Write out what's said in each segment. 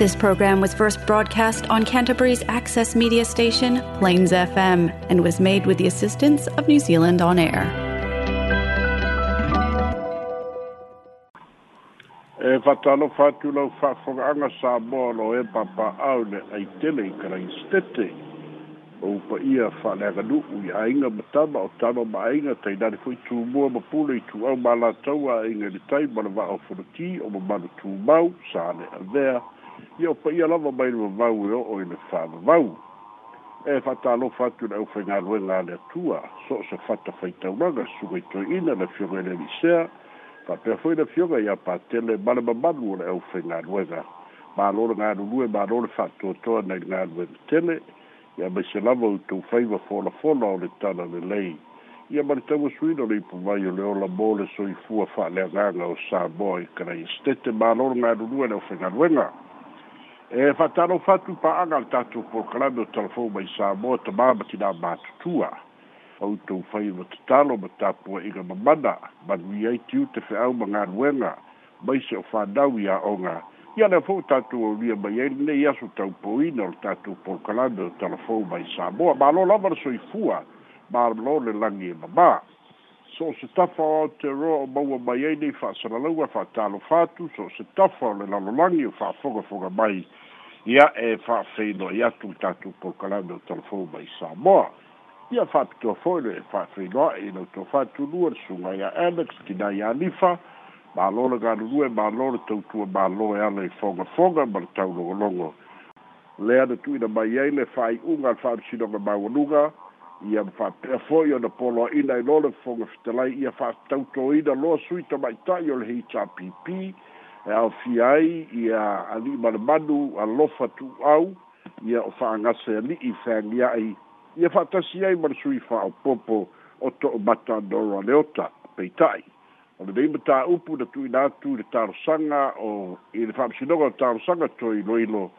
This program was first broadcast on Canterbury's access media station, Plains FM, and was made with the assistance of New Zealand On Air. E whawhanganga e papa au le ai tele i karai stete. O ia whanega i ainga matama o ma ainga tei fui ma pule i ma la taua inga ni tai wā o o ma manu sa ia o faia lava mai le vavau e o'o i le fa'avavau e fa'atalofa atu i le 'aufaigaluega a le atua so o se fata faitaulaga sugaitoi'ina le fioga i le lisea fa'apea fo'i le fioga ia patele ma le mamalu o le 'aufaigaluega malo le galulue malo le fa'atoatoa nai le galuega tele ia mai se lava outou faiva folafola o le tala lelei ia ma le tauasuina o le ipumai o le ola mo le soifua fa'aleagaga o sa moa i kalaiastete malo le galulue le 'aufaigaluega e fatalo fatu pa angal tatu por club o telefo mai sa mo to ba ba tina tua auto fai o tatalo ba tapu e mamada mabanda ba wi ai tiu te fa au manga wenga mai se fa dau onga ya na fo tatu o ria ba ye ne ia su tau po i no tatu por club o mai sa mo ba lo la ver so i fua ba lo le langi ba e so se tafa o te roa o maua mai ei nei fa'asalalaua fa'atalo fatu so se tafa o le lalolagi o fa'afogafoga mai ia e fa'afeinoai atu i tatou pokalame o telefon mai samoa ia fa'apitoa fo'i le fa'afeinoa'i e lau e tofa'atulua le sugai a alex kina i alifa malo le galulue malo le tautua malo e ala i fogafoga ma le taulogologo tu da tu'uina mai ai le fa'ai'uga a le fa'amisinoga maualuga ia ma fa'apea fo'i ona poloa'ina i e lo le fogafitalai ia fa'atautoina loa suita ma ita'i o le heitapipi e aofi ai ia ali'i malumanu alofa tu'au ia o fa'agase ali'i feagia'i ia fa'atasi ai ma le sui fa'aopopo o to'omata doro a leota peita'i o le leima tā'upu na tu'uina atu i le talosaga o i le fa'amasinoga o le talosaga toiloilo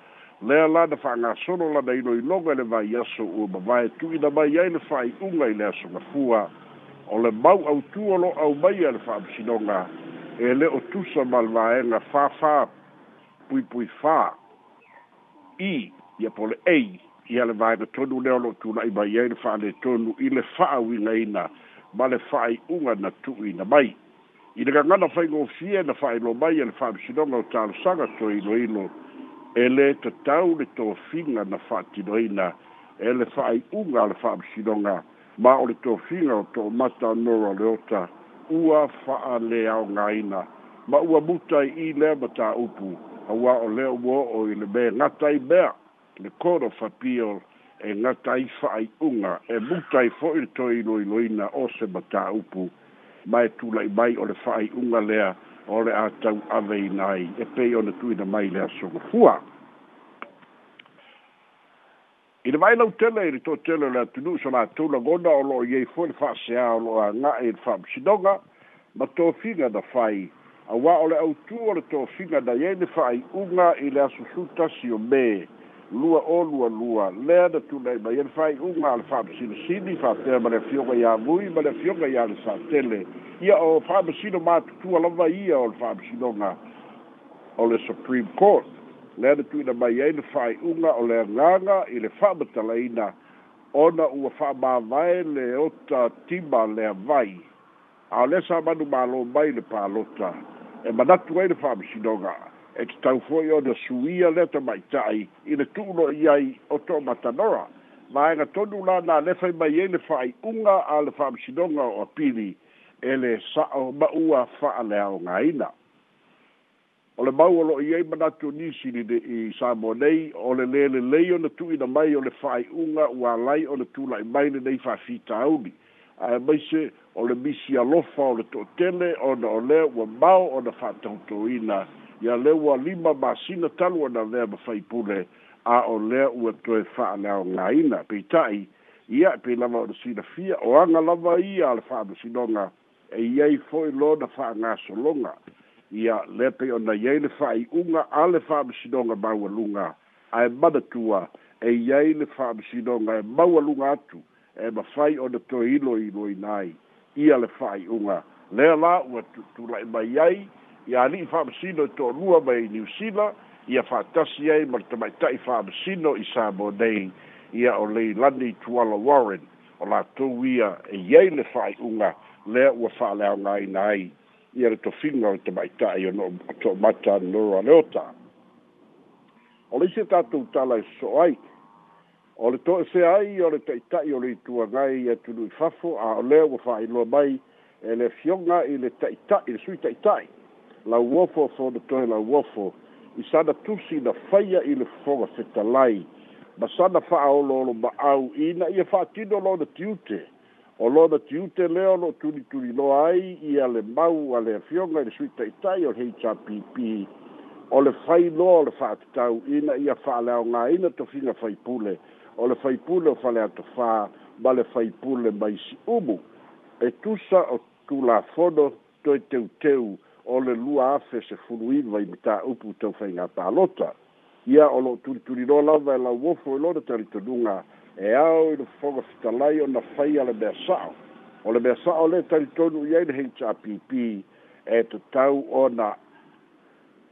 lea la na fa'agasolo lana iloiloga i le vai aso ua mavae tu'uina mai ai le fa'ai'uga i le asogafua o le mau autu o lo'au mai a le fa'amasinoga e le o tusa malvaenga fafa pui pui fa i ia pole ei ia le vaenga tonu leo lo tuna i mai eire faa le tonu i le faa wina ina ma le faa i unga na tu i na mai i le gangana fai ngō fie na faa ilo mai e le faa misinonga o tālu sanga to ilo ilo e le te tau le tō finga na faa tino ina e le faa i unga le faa misinonga ma o le tō finga o tō mata nora leota ota ua fa'aleaogaina ma ua muta i i lea ma taupu aua o lea ua o'o i le me gata i Le le kodo fapio e gata i fa'ai'uga e muta i fo'i le toe iloiloina o se ma taupu ma e tula'i mai o le unga lea o le a tau'aveina ai e pei ona tuina mai le asogofua i le vai lau tele i le toʻatele e o le atunuu so latou lagona o loo iai foi le faaseā o loo aga'e i le fa'amasinoga ma tofiga na fai auā o e le autū o le tofiga na iai le fa'ai'uga i le aso sutasi o me lua olualua lea na tula'i mai ia le fa'ai'uga a le fa'amasinosini fa'apea ma le afioga iāgui ma le afioga iā le satele ia o fa'amasino matutua lava ia o le fa'amasinoga o le supreme court lea na tuina mai ai le fa'aiʻuga o le agaga i le fa'amatalaina ona ua fa'amāvae le ota tima le avai a o lea sa manu mālō mai le pālota e manatu ai le fa'amasinoga e tatau fo'i ona suia lea tama'ita'i i le tu'uno i ai o to'o matanora vaega tonu la na lefai mai ai le fa'aiʻuga a le fa'amasinoga o apili e le sa'o ma ua fa'aleaogāina o le mau alo'i ai manatu nisi e i samoa nei o le lē lelei ona tu'uina mai o le fa'ai'uga ua lai ona tula'i mai lenei fa'afitauli ae maise o le misi alofa o le to'atele ona o lea ua mao ona fa'atautōina ia le ua lima masina talu ona lea ma faipule a o lea ua toe fa'aleaogāina peita'i ia e peilava ona silafia o aga lava ia a le fa'amasinoga e iai fo'i lo na fa'agasologa ia le pe ona ye le fa i unga ale fa bsidonga ba walunga ai madatua e ye le fa bsidonga e ba walunga atu e ba fai o de to ilo ilo nai ia le fa i unga le la wa tu, tu la ba ye ia ni fa bsino to rua ba i new sila ia fa tasi ye ma te mai tai fa bsino i sa bo dei ia o le landi tuala warren o la tu ia e ye le fa i unga le wa fa le nai nai ia le tofiga o le tamaitaʻi ona o toʻamatanilolo a ota o le isi tatou tala e soso ai o le toʻesea ai o le taʻitaʻi o le ituagai ia tului fafo a o lea ua faailoa mai e le fioga i le taʻitaʻi i le sui taʻitaʻi lauofo fonotohe lauofo i sana tusi na faia i le fofoga fetalai ma sana fa'aoloolo ma'au ina ia fa'atino lona tiute o lo na tiute leo lo tuli tuli lo ai i ale mau ale fionga i suita i tai o HRPP o le fai lo o le fatu tau ina ia fa leo ngā ina to finga fai pule o le fai pule o fale ato fa ma le fai pule mai si umu e tusa o tu la fono to teu teu o le lua afe se furu iwa i mita upu tau fai ngā palota ia o loo tulitulilo lava e lau ofo e e i lona talitonuga e ao i lafofoga fitalai ona fai a le sa'o o le mea sa'o le talitonu i ai le heitapipi e tatau ona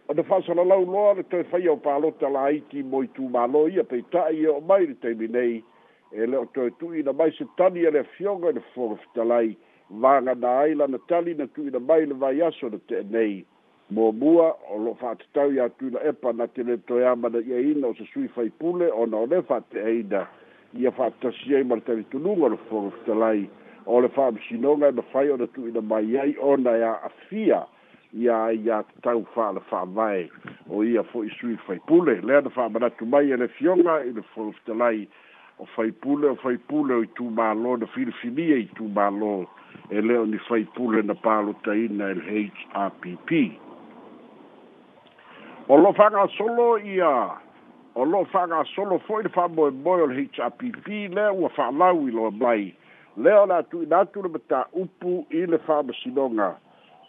ona fa'asalalau loa le toe fai ao palota laiti mo i malo ia peita'i e o mai le taimi nei e le o toe tu'i na mai se tani a le afioga i lafofoga fitalai vagana ai lana tali na tu'i na mai le vaiaso na te'e nei momua o lo fa'atatau iā tuila epa na teletoea manaiaina o se sui faipule ona o le fa'ateaina ia fa'atasi ai ma le talitunuga o le foga fetalai o le fa'amasinoga e mafai ona tuuina mai ai ona e a'afia ia ai iā tatau fa'ale fa'avae o ia fo'i sui faipule lea na fa'amanatu mai e le fioga i le foga fetalai o faipule o faipule o itumālō na filifilia itumālō e, e lea o ni faipule na palotaina e le h r p p o lo fanga solo ia o lo fanga solo foi de fabo e boil hpp le o fa lau i lo blai le o tu na tu le beta upu i le fabo sidonga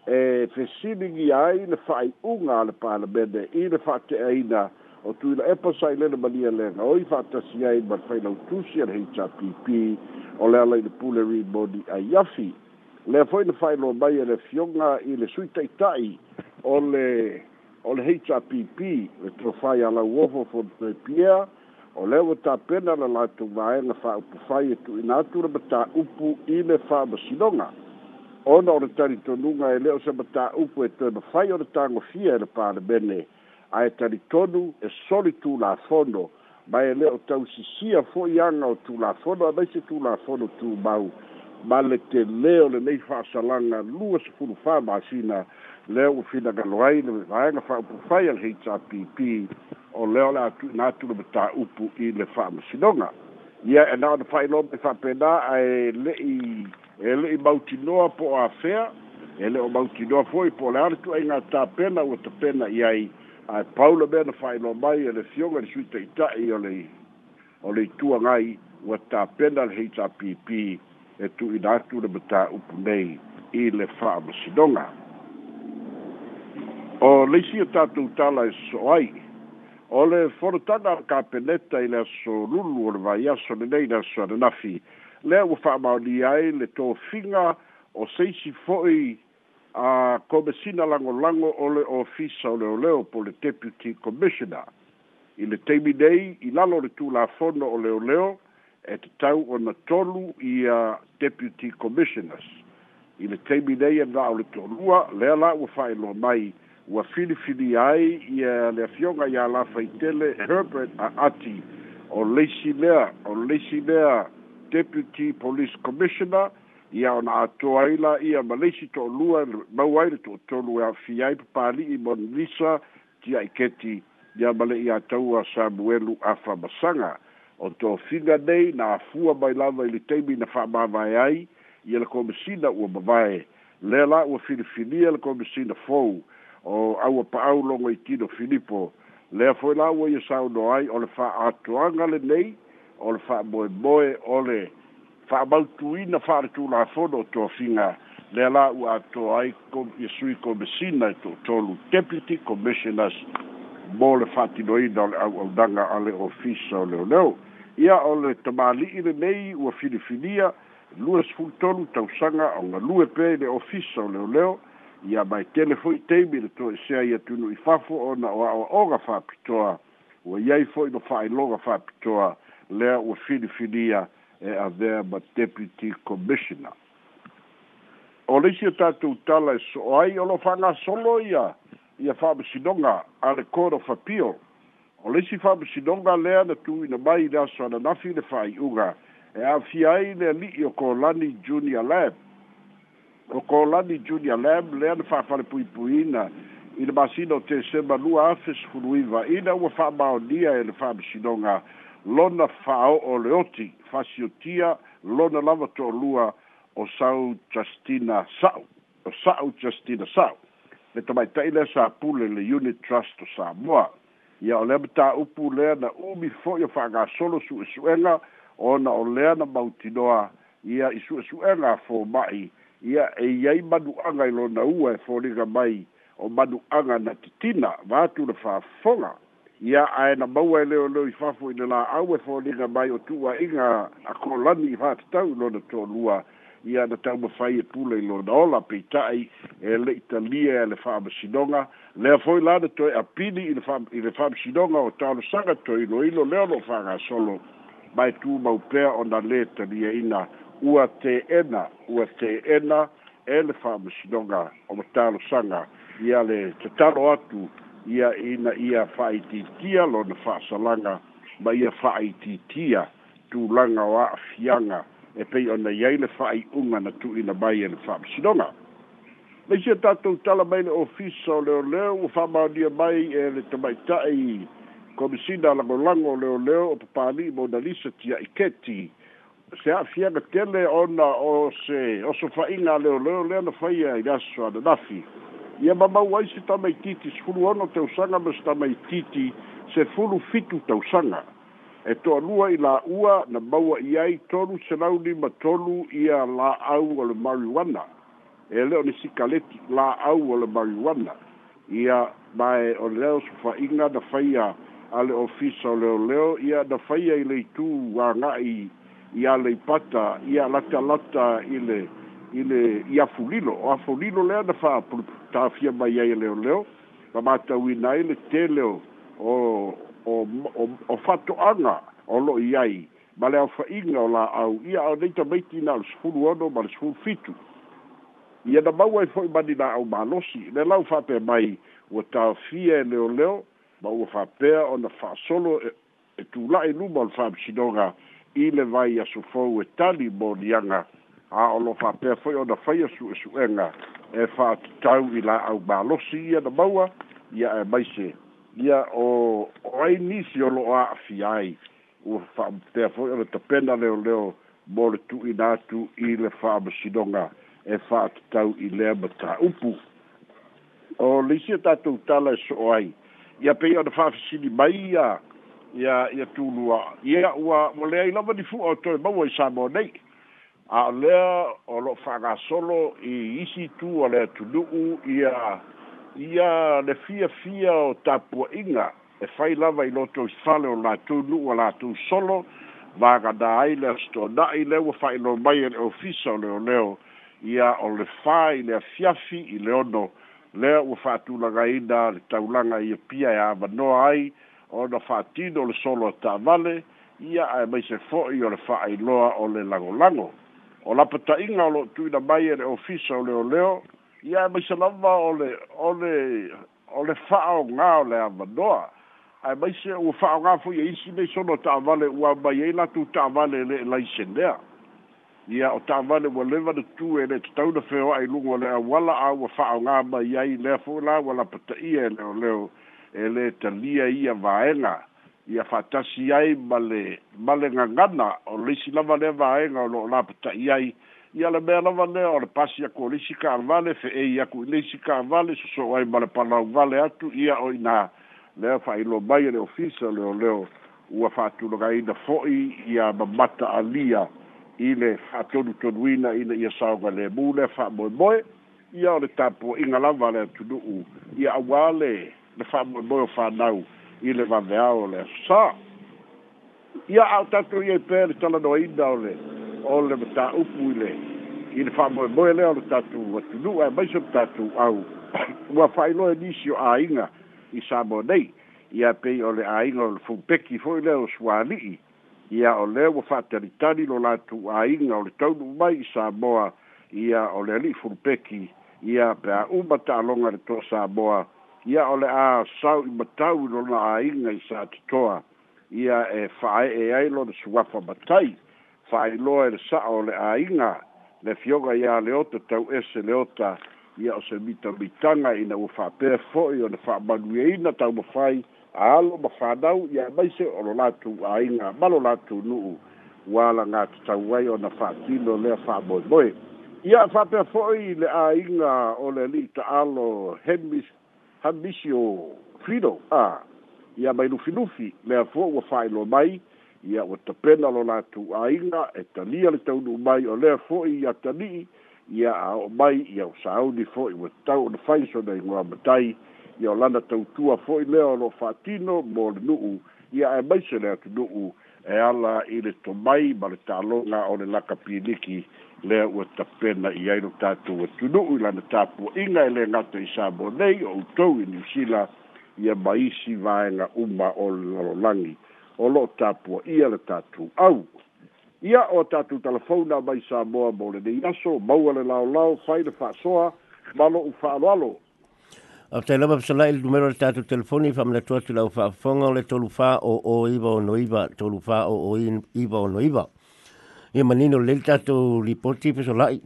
e fe sidigi ai le fai unga le pala bede i le fa te aina o tu le epasa i le le malia le na oi fa ta si ai ma fai lau tu si al hpp o le ala i le puleri bodi a yafi le foi le fai lo mai le fionga i le suitaitai o le o le HRPP le trofai ala uofo fo the PIA o le o ta pena la la tu vae na fa upu fai e tu ina tu le upu i le fa basidonga o na o le tari tonunga e, e, e le o se bata upu e tu e mafai o le tango fia e le pa le bene a e tari tonu e soli tu la fono ma e le o tau sisia fo i anga o tu la fono a se tu la fono tu mau ma le te leo le nei fa salanga lua se furu fa basina le o lea ua finagalo ai le faega fa'aupufai a le hpp o lea na le atuina atu le mataupu i le fa'amasinoga ia e na ona fa'ailoa mai fa'apena ae le'i e, e le'i e mautinoa po o afea e le o mautinoa fo'i po o le ale tu'aiga tapena ua tapena i ai ae paula mea na fa'ailoa mai e le fioga i le suita ita'i o le o le o ta pena le hpp e tu tu'uina atu le mataupu nei i le fa'amasinoga o leisi o tatou tala e so ai o le folotaga o kapeneta i le aso lulu o le vaiaso lenei le aso ananafi lea ua fa'amaolia ai le tofiga o seisi fo'i a komesina lagolago o le ofisa o leoleo po le deputy commissioner i le taimi nei i lalo le tulafono o leoleo e tatau ona tolu ia deputy commissioners i le taimi nei e la'o le toalua lea la ua fa'aeloa mai ua filifili ai ia le afioga iā lafa i tele herbert aati o leisi lea o leisi lea deputy police commissioner ia ona atoa ai la ia ma leisi toʻalua mau ai le toʻatolu e afi ai papali'i monalisa tia iketi ia ma le'i ataua samuelu afa masaga o tofiga nei na afua mai lava i le taimi na fa'amāvae ai ia le komasina ua mavae le la ua filifilia le komasina fou o aua pa'au logo i tino filipo lea foi la ua ia saono ai o le fa'aatoaga lenei o le fa'amoemoe o le fa'amautuina fa'aletulafono o toafiga lea la ua atoa ai ia sui komesina e to'otolu deputy commissioners mo le fa'atinoina o le au'aunaga a le ofisa o leoleo ia o le tamāli'i lenei ua filifilia lua sefulitolu tausaga aogalue pea i le ofisa o leoleo leo. ia tele fo'i taimi le to'esea ia tunu'i fafo ona o a'oa'oga fa'apitoa ua iai fo'i lo fa'ailoga fa'apitoa lea ua filifilia e avea ma deputy commissioner o leisi o tatou tala e so'o ai o lo'o fa'agasolo ia ia fa'amasinoga a le court of appeal o leisi fa'amasinoga lea na tuuina mai le aso ananafi le fa'aiʻuga e a'afia ai le ali'i o kolani junior lab o kolani junior lab lea na fa'afalepuipuina i le masina o tesema lua afes fuluiva ina ua fa'amaonia e le fa'amasinoga lona fa'ao'o le oti fasiotia lona lava to'olua o sau justina sa'u o sa'u justina sa'u le tamaita'i lea sa pule le unit trust o samoa ia o lea mataupu lea na umi fo'i o fa'agasolo su'esu'ega ona o lea na mautinoa ia i su'esu'ega fo ma'i ia e iai manu'aga ilo na ua e foliga mai o manu'aga na titina vatu le fafoga ia ae na maua e leoleo i fafo i le la'au e foliga mai o tuwa inga a kolani i fatatau i lona tolua ia na tau taumafai e pule i lona ola tai e le'i talia e le fa'amasinoga e lea foi la na toe apili i le o fa i le leo o talosaga toiloilo lea lo'o fa'agasolo mae tumau pea ni lē ina ua teena ua teena e le fa'amasinoga o matalosaga ia le tatalo atu ia ina ia fa'aitiitia lona fa'asalaga ma ia fa'aitiitia tulaga o a'afiaga e pei ona i ai le fa'ai'uga na tu'uina mai e le fa'amasinoga maisia tatou tala mai le ofisa o leoleo ua fa'amaonia mai e le tama'ita'i komisina lagolago o leoleo o papali'i mona lisa tia'i keti se a fia ga tele ona o se o so fa ina le le le na fa ia ga so da dafi ia ba ba wai se ta mai titi fulu ono te usanga mas ta mai titi se fulu fitu ta usanga e to lua i la ua na ba wa ia i tolu se lau ni ma tolu ia la au o le marijuana e le o ni sikaleti la au o le marijuana ia mai o leo so fa ina da fa ia ale ofisa o leo leo ia da fa ia i le tu wa ngai ia ia le ipata ia latalata i le i le i afulilo o afulilo lea na faatafia mai ai leoleo ma matauina ai le teleo o o o, o fatoaga o lo'i ai ma le aofa'iga o la'au ia ao nei tamaiti na ole sefulu ono ma le sefulu fitu ia na mau ai fo'i mani la'au malosi le lau fa'apea mai ua tafia e leoleo ma ua fa'apea ona fa'asolo e, e tula'i luma o le fa'amisinoga ile vai a fou e tali molianga a olofa pea foi ona fai asu esu'ega e fa'atatau e i la au malosi ia na maua ia e maise ia o o ai nisi o lo'o a'afia ai ua fa'apea foi ona tapena leoleo mo le tu'ina atu i le fa'amasinoga e fa'atatau i lea mataupu o leisia e tatou tala e so'o ai ia pei ona fa'afisini mai ia ia ia tulua ia ua mo lea i lava nifua o toe maua i samo nei a o lea o loo faagasolo i isi tu a le atunu'u ia ia le fiafia o tapuaʻiga e fai lava i loto i fale o latou nu'u a latou solo vagadā ai le asotona'i le ua fa'ailo mai e le ofisa o leoleo ia o le fā i le afiafi i le ono lea ua fa atulagaina le taulaga ia pia e avanoa ai ona fa'atino o le solo a tavale ia ae maise fo'i o le fa'ailoa o le lagolago o lapata'iga o lo'o tuina mai e le ofisa o leoleo ia e maise lava o le o le o le fa'aogā o le avanoa ae maise ua fa'aogā fo'i e isi nei solo ta'avale ua mai ai e latu ta'avale e le'e laisenea ia o ta'avale ua leva na tu e le tatauna feoa'i luga o le auala a ua fa'aogā mai ai lea fo'i la ua lapata'ia e leoleo le, e le talia ia vaega ia faatasi ai ma le ma le gagana o leisi lava lea vaega o loo lapata'i ai ia le mea lava lea o le pasi aku o leisi kavale fe'ei aku i leisi kavale soso'o ai ma le palauvale atu ia o inā lea fa'ailo mai e le ofisa leoleo ua fa'atulagaina fo'i ia mamata alia i le fa'atonutonuina ina ia saoga lemu lea fa'amoemoe ia o le tapuaʻiga lava le atunu'u ia auā le le fa mo mo fa nau i le va veao le sa ia au tatu ia i pēle tala no inda o le o le mta upu i le i le whamoe moe leo le tatu wa tunu e maiso le tatu au ua whailo e nisi o ainga i sa mo nei ia pei o le ainga o le fumpeki foi leo swani i ia o leo wa whateritani lo latu ainga o le taunu mai i sa moa ia o le ali fumpeki ia pe a umata alonga le to sa moa ia ole a sau i matau lona aiga i sa totoa ia e faaee ai lona suafa matai faailoa i e le sa'a o le aiga le fioga iā le ota tau ese le ota ia o se mitamitaga e ina ua fa'apea fo'i ona fa'amaluieina taumafai aalo ma fānau ia maise o lo latou aiga malo latou nu'u ua lagatatau ai ona fa'atino lea fa'amoemoe ia e fa'apea fo'i le aiga o le ali'i ta'alo hemis hamisi o frido a ia mai lufi lufi lea fo ua fa ilo mai ia ua tapena lo latu aiga e talia le taunuu mai o lea fo'i ia tali'i ia a o'o mai ia o sauni fo'i ua tau ona fai so nai goa matai ia o lana tautua fo'i lea o lo'o fa'atino mo le nu'u ia e maise le atunu'u e ala i le tomai ma le taaloga o le laka piliki lea ua tapena i ai lo e tunu'u i lana tapuaʻiga e lē gata i sabo nei o outou i niusila ia ma isi vaega uma o le lalolagi o lo lo'o tapuaʻia le tatou au ia o tatou telefona mai samoa mo lenei aso maua le laolao fai le fa'asoa ma lo'u fa'aloalo o te lava fisala i lumero le tātou telefoni i whamana tua tu lau whaafonga o le tolu whā o o iwa o no iwa, tolu whā o o iwa o no iwa. Ia manino le tātou ripoti fisala i.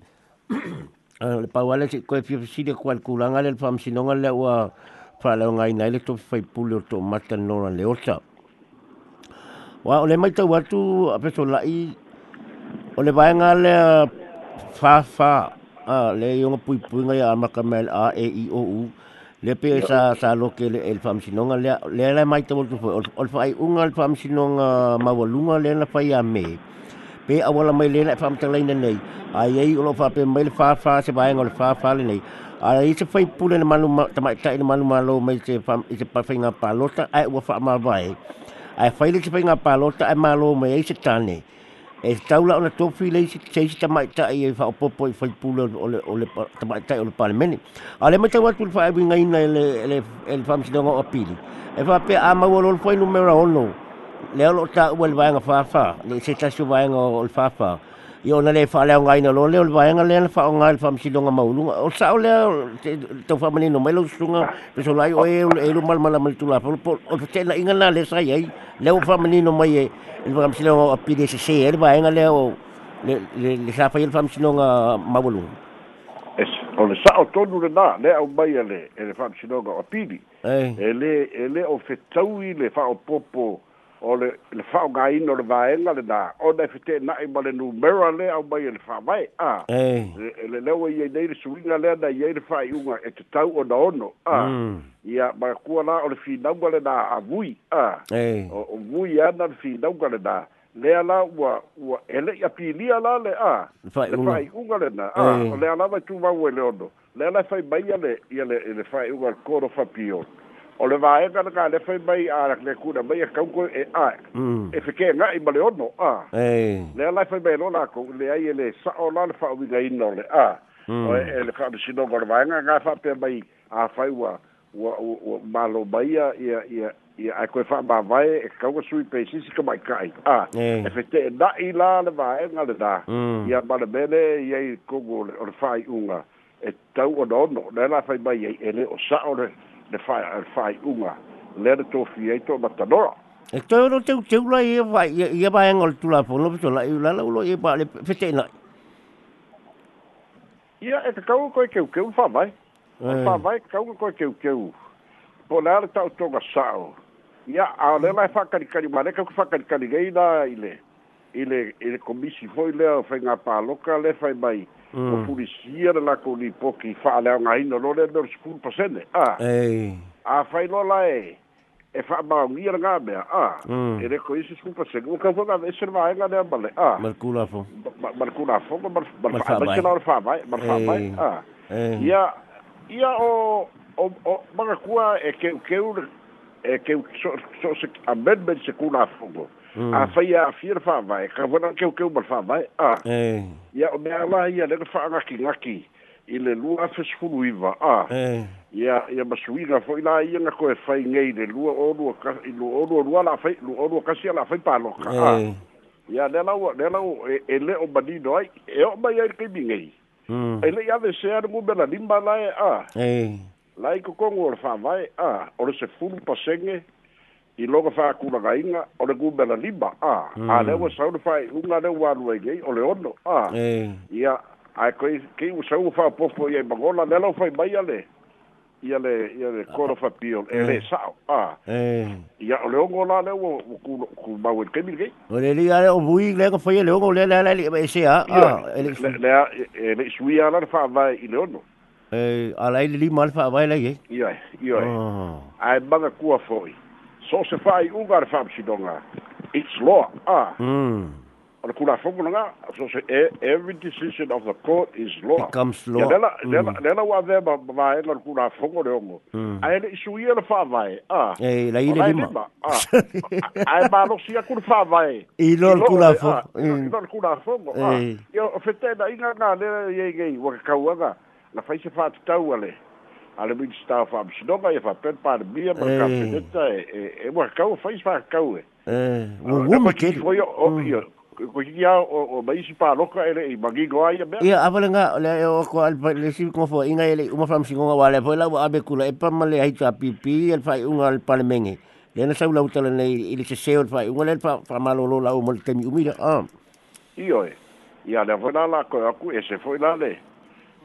Ah, le pau ale te koe fia fisiri a kuali kūranga le wha amsinonga le ua whalau ngai nai le to whai pule o tō mata nora le ota. Wa ole mai tau watu, a fisala i o le vaenga le whā whā le iunga pui pui ngai a makamel a e i o u le pe sa sa lo ke le el fam sinonga le le mai to bol fo ol fai un al fam sinonga ma volunga le na fai a me pe awala mai le na fam tang lain nei ai ai ol fa pe mai fa fa se bai ol fa fa le nei ai i se fai pulen ma lu ma mai ta ina ma lu ma lo mai se fam i se pa fai nga pa lo ta ai wa fa ma bai ai fai le se fai nga pa lo ta ai ma lo mai se tane. nei e tau la ona tofi e le se se ta mai ta e fa popo i fa pula o le o le ta mai ta o le parlamenti ale mai ta wa tul fa i nga ina le le el fam si dongo opili e fa pe a ma wolol fo i numero ono le lo ta wel va nga fa fa le se ta su va nga o fa fa i ona le fa le ngai na lo le va nga le fa nga le fa msilonga maulunga o sa o le to fa mani no melo sunga pe so lai o e e lu mal mal mal tu la po o te na inga na le sa ye le o fa mani no mai e le fa msilonga a pide se se le va nga le o le le sa fa le fa msilonga maulunga es o le sa o tonu le na e le au e mai le le fa msilonga a pidi e le e le o fetaui le fa o popo ole le fa ga in ole va en ole da o da fte na i bale nu mera le au bai e le fa vai a le le wa ye dei su ina le da ye le fa i unga e te tau o da ono a mm. ia ba ku ala ole fi na bale da a vui a o vui e ana fi na bale da le ala wa wa ele ya pi li ala le a le fa i unga le na e a le ala va tu va we le ono le ala fa bai ale ia le le fa i unga ko ro fa pio o le vae ka ka le fai mai a le kuna mai a kauko e a mm. e fike nga i male ono a le a lai fai mai lona ko le ai e le sa o la le fai winga ino le a mm. o e, e le fai sino ko le vae nga nga fai pia mai a fai wa malo mai a ia ia ia a koe fai ma vae e kauko sui pe sisi ka mai kai a e fite e na i la le vae nga le da mm. ia male mene ia i kongo o le fai unga e tau o nono le a lai fai mai e le o sa o le le fai al fai unga le le to fi e e ai to matadora e to no te te ula e va e va engol tu la po no to la ula la ulo e va fete na ia et ka ko ke ke un fa vai fa vai ka ko ke ke u po ta to ga ia a le la fa ka ka ma le ka fa ka ka le ile ile ile komisi foi le fa nga pa loka le fa bai Mm. o pulisia le lako ni poki fa'aleaogāina lo le lor sepulu pasene ah, a afai loa la e e fa'amaugia le gamea a ah, mm. e leko isi sepulu pasene ua kaua gaveese le vaega lea ma le a malekulafogo malekulafogo malfa'amaise lao le fa'amae malefa'amae a ia ia o o o magakua e keukeu e keu so so amendment sekulafogo a fai mm. a fira fa vai ka vona ke ke ba fa vai a eh ya me ala ya le fa nga ki nga ki i le lua fa skulu i va a eh ya ya ba sui ga fo ila i nga ko fai ngai le lua o lua ka i lua o lua lua la fai lua o lua ka si ala fai pa lo ka a ya le la o le la o e le o ba di no ai e o ba ya ke bi ngai mm e le ya ve se ar mu bela limba la e a eh lai ko kongo fa vai a o le se fu pa senge i loga fa'akulagaiga o le gumela lima a mm. a le ua sau le fa'ai'uga le ua alu ai ai o le ono a eh. ia ae koi kei ua sau fa'apopo ia i magola le lau fai mai a le ia le ia le koro fapio e le eh. sao a eh. ia o le ogo la le ua kumau e kemiligei o le lia le o vui le ka fai e le ogo le le le le e sea a e le isuia la le fa'avae i le ono e alai le mal le fa'avae lai e ia ia oh. ae banga kua fo'i so se fa'ai'uga ale fa'amasiloga itzloa a ah. ole hmm. kulafogulaga so se e, every decision of the court is law becomes law lela lela hmm. lela wa ve ba ba ela kulafogo le ongo hmm. ai le isuia le fa vai a ah. e la ile lima ah. ai ba lo sia kul fa vai i lo kulafogo i lo kulafogo eh, a yo fetela inga na le ye ge wa kauaga la faise fa tau ale ale mi sta fa bisno ka fa per par bia ma ka peta e e e wa ka fa fa ka e wo wo ma ke o yo o yo ko ki ya o o mai si pa lo ka ele i magi go ai ya ya avala nga le eh, o oh, ko al pa le si ko fo inga ele uma fam si nga wale fo la wa be kula e pa ma le ai cha pi pi el fa un al pa le mengi le na sa u la uta le nei i le se se un fa un le fa fa ma lo lo la u mo le temi umira ah i oi ya le avala ko ku e se fo la le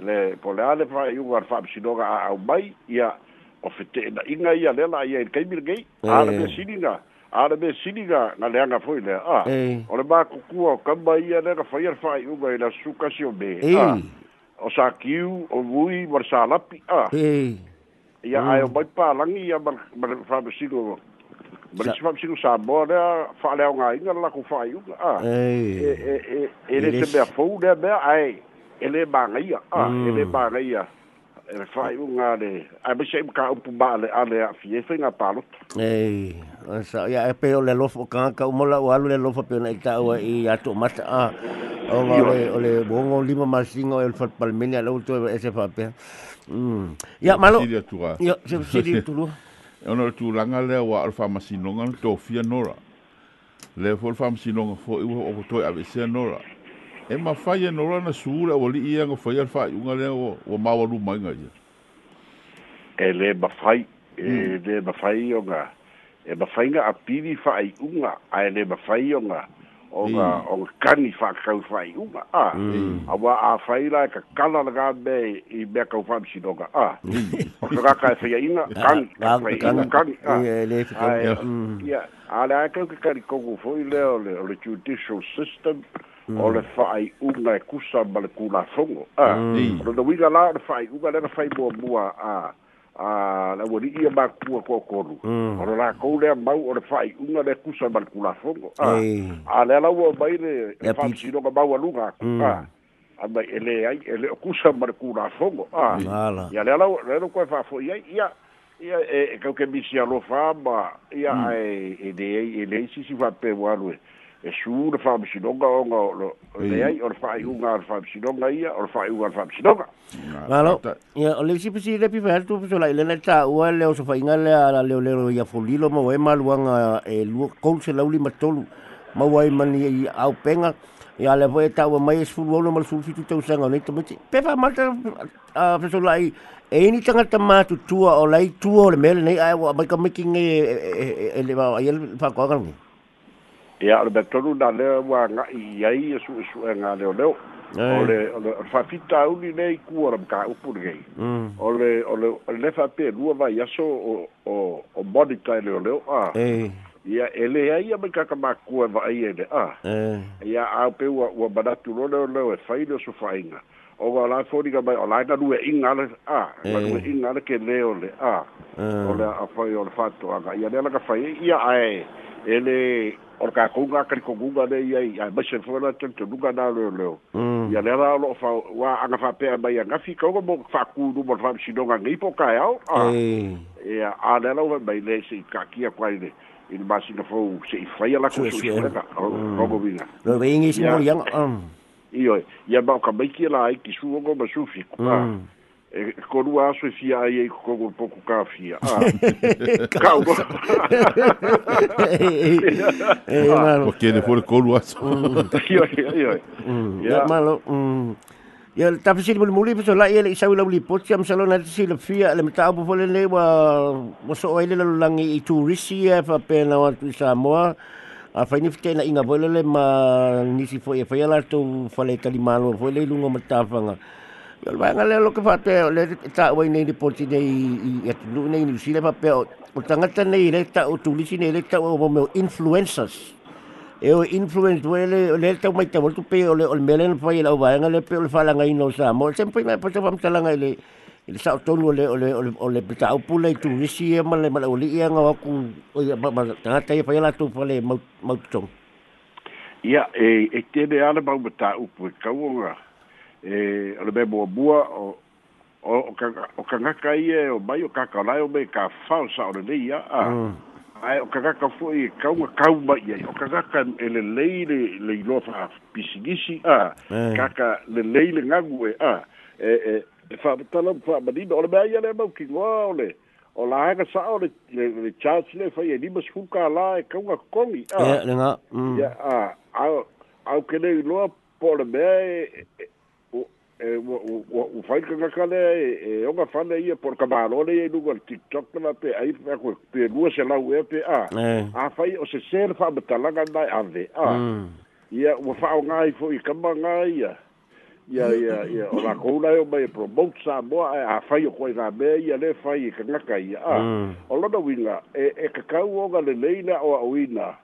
le pole ale fa i ugar fa psidoga a au mai ia o fete na inga ia lela ia i kai mil gei a le be siniga a le be siniga na le anga foi le a o le ba kukua o kamba ia le ka fai arfa i ugar i la suka si o be o sa kiu o vui mar sa lapi a ia ai o mai pa langi ia mar fa psidoga Mas se vamos ir no sábado, né? Falei alguma ainda lá com o Faiuga. Ah. Ei. E, e, e, ele também é fogo, né? Ei. e lē magaia a e lē magaia e fa'ai'uga le ae maisi ai makaupu ma'ale'ale a'afi ai faiga palota ei sa ia e pe o le alofa o kagaka uma la'u alu le alofa peona i ta'u ai iā to'omata a oga ole ole bogo lima masiga o e le falipalemene a lau toe ese fa'apea ia malo ia sesili tulua ona le tulaga lea ua o le fa'amasinoga le tofia nora le fo le fa'amasinoga fo'i ua o toe ave'esea nora e mawhai e nora sura. suura o li ianga whai al whai unga lea o, o mawaru mainga ia. E le mawhai, e hmm. le mawhai o ngā, e mawhai ngā apiri whai unga, a e le mawhai o ngā, hmm. o ngā, o ngā kani whakau whai unga, a, hmm. a wā a whai lai e ka kala laga me i mea kau whai msinonga, a, o ka kaka e whai ina, kani, whai ina, kani, a, e, e a, a, a, a, a, a, a, a, a, a, a, a, a, a, a, a, Mm. o le fa'ai'uga e kusa ma le kulafogo a lona uiga la o le fa'ai'uga le na faimuamua a a mm. la wali ia ba kua ko o ora la ko le mau ora fai unga le kusa bal kula fongo a ah, a le la wo bai le fa si no ka bau lunga a a ba ele ai ele kusa ma kula fongo a ya le ah, mm. la le ko fa fo ia ia ia e, e ka ke misia lo fa ba ia e de ele si si va pe walu e sū le fa'amasinoga oga o lo le ai o le fa'ai'uga o le fa'amasinoga ia o le fa'ai'uga o le fa'amasinoga malo ia o le visipisi le pifa atu pesolai lena le tā'ua le o sofaiga lea la leolelo ia folilo maua e maluaga e lua kolu selau lima tolu maua ai mani aupega ia le foi e ta'ua mai e sefulu aula ma le sulu fitu tausaga o nei tamiti pe fa'amata pesolai e ini tagata matutua o lai tua o le mea lenei ae ua mai kamaiki gai e, e, e, e le va'aia le fa'akoaga lagi e a le betonu na le wa ga'i i ai e su esu'ega leoleo ole ole ole fa fita uli nei ku ora ka upu nei ole ole le fa pe lua vai aso o o o bodika e e le ole a ia ele ai ia mai ka ma ku va ai ele a ia a pe wa wa bada tu lo lo e fai lo so fai inga o va la fori ga mai ola na due in ale a ma due in ale ke le ole a ole a fai ol fatto a ia le ka fai ia ae e orka o le kakuga kalikoguga nei ai ae maise le foi la tautonuga na leoleo ia lea la o lo fa wa anga fa uā'aga faapea mai agafi kauga mo fa'akūluma e e o le fa'amasinoga agei po kaeao ya a lea lau mai le se'i kakia kuai le i le masina fou se'i e faia lako suisuega ogoviga loe vaigei simoliaga ioe ia ma o kamaiki e la ai kisuogo ma sufiko Eh, e korua aso e fia ai e kogo poku ka fia kau e malo ia ia le tapisi mm. mm. mm. le mulimuli peso lai ele isau lau lipoti am salona te fia le mata fole le wa wa so ai le langi i turisi e fa pena wa tu Samoa a faini fite na inga vole le ma nisi fo e fa ia la tu fale kalimalo fo le lungo matafanga Alvanga lo que fate le ta o nei ni poti nei i atu nei ni sile pa pe o tangata nei le ta o tulisi nei le ta o mo influencers e o influence le le ta mai ta tu pe o le o melen fa i la vanga le pe o fala ngai no sa mo sempre mai pota pam talanga le le sa tonu le le o le pita o tulisi e ma le ma o li ia nga ku o ma tangata ia pa ia la tu fa le mau mau tong ia e e te le ala ba upu kaunga e o le mea muamua o kagaka ia e o mai o kakalae o me kafao sa'o lenei a'a ae o mm. kagaka fo'i e kauga kauma i ai o kagaka e lelei le le iloa fa'apisigisi a kaka lelei le gagu e a e e e fa'amatala fa'amanina o le mea ia le maukigoa o le o laega sa'a o le charge le fai e lima sefulu kālā e kauga kogi a lega mm. a au au iloa po o le mea e, e u eh, fai ka ka le e eh, eh, o ga fa le ia por ka balone e lugo al tiktok na pe ai pe ko pe lu se la we pe a a fai o se ser fa ba tala ga dai a ve a mm. ia u fa o ngai fo i ka ba ngai ia ia ia ia o la ko la o mai e pro bot sa bo a fai o ko i ga be ia le fai ka ka ia a mm. o lo da winga e e ka ka u o ga le leila o a winga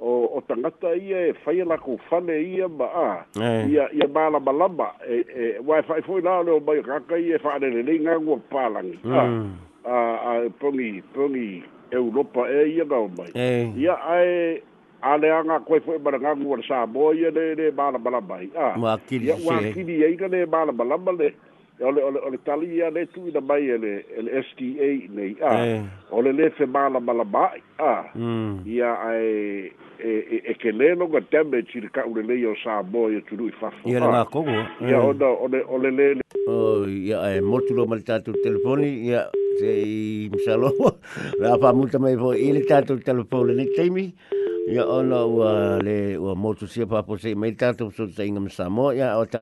o o tangata ia e fai la ko fale ia ba a eh. ia ia bala bala ba e e wai fai foi la le ba ka ka ia e fa le le nga ko palang mm. a a a pungi pungi europa e ia ga ba eh. ia ai a le anga ko foi ba nga ko sa bo ia le le bala bala ba a ma ki ia wa ki ia ia le bala bala ba le ole ole ole tali ia le tu da bai ele ele sta nei a ole le fe bala bala ba a mm. ia ai e e e ke le no ga tembe ci ka u le yo sa bo e tu lui fa fa ia na ko go ia o da o le o le le o oh, ia e mo tu lo mal tatu telefoni ia se i msalo la fa multa mai vo il tatu telefoni ni temi ia o no le o mo tu sia pa po se mai tatu so te ingam sa mo ia o ta